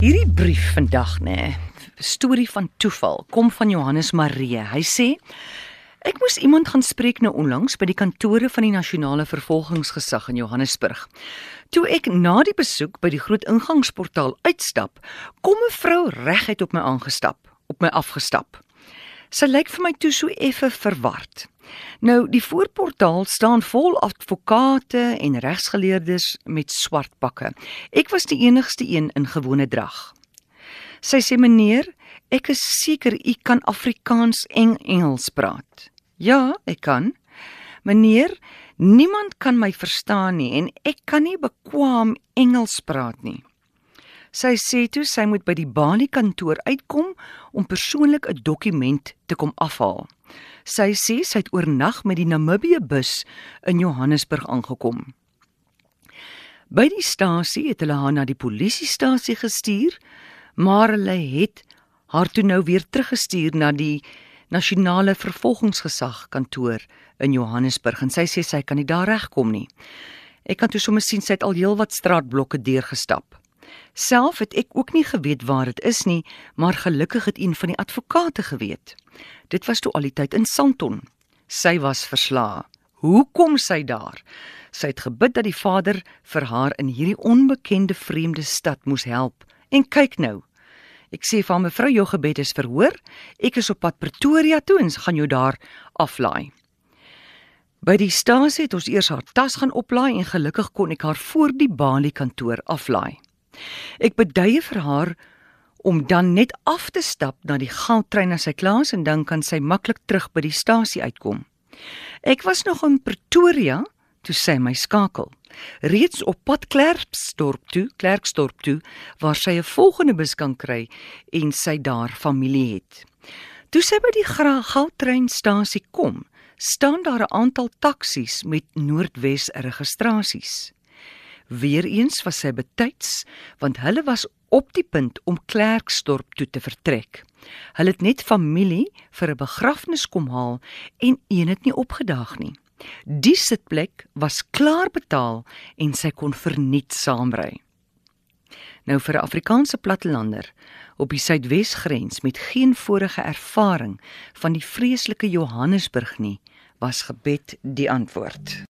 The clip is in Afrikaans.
Hierdie brief vandag nê, storie van toeval, kom van Johannes Marie. Hy sê Ek moes iemand gaan spreek nou onlangs by die kantore van die nasionale vervolgingsgesag in Johannesburg. Toe ek na die besoek by die groot ingangsportaal uitstap, kom 'n vrou reguit op my aangestap, op my afgestap. Sy lyk vir my toe so effe verward. Nou, die voorportaal staan vol advokate en regsgeleerdes met swart pakke. Ek was die enigste een in gewone drag. Sy sê meneer, ek is seker u kan Afrikaans en Engels praat. Ja, ek kan. Meneer, niemand kan my verstaan nie en ek kan nie bekwam Engels praat nie. Sy sê toe sy moet by die Bali kantoor uitkom om persoonlik 'n dokument te kom afhaal. Sy sê sy het oornag met die Namibië bus in Johannesburg aangekom. By die stasie het hulle haar na die polisiestasie gestuur, maar hulle het haar toe nou weer teruggestuur na die nasionale vervolgingsgesag kantoor in Johannesburg en sy sê sy kan nie daar regkom nie. Ek kan toe sommer sien sy het al heelwat straatblokke deurgestap. Self het ek ook nie geweet waar dit is nie, maar gelukkig het een van die advokate geweet. Dit was toe al die tyd in Sandton. Sy was verslae. Hoe kom sy daar? Sy het gebid dat die Vader vir haar in hierdie onbekende vreemde stad moes help. En kyk nou, Ek sê vir mevrou jou gebed is verhoor. Ek is op pad Pretoria toe en gaan jou daar aflaai. By die stasie het ons eers haar tas gaan oplaai en gelukkig kon ek haar voor die Bali kantoor aflaai. Ek beduie vir haar om dan net af te stap na die goudtrein as sy klaar is en dan kan sy maklik terug by die stasie uitkom. Ek was nog in Pretoria toe sy my skakel. Reeds op pad Klerksdorp toe, Klerksdorp toe, waar sy 'n volgende bus kan kry en sy daar familie het. Toe sy by die Goudtreinstasie kom, staan daar 'n aantal taksies met Noordwes registrasies. Weereens was sy betyds, want hulle was op die punt om Klerksdorp toe te vertrek. Hulle het net familie vir 'n begrafnis kom haal en een het nie opgedaag nie. Die sitplek was klaar betaal en sy kon verniet saamry. Nou vir 'n Afrikaanse plattelander op die Suidwesgrens met geen vorige ervaring van die vreeslike Johannesburg nie, was gebed die antwoord.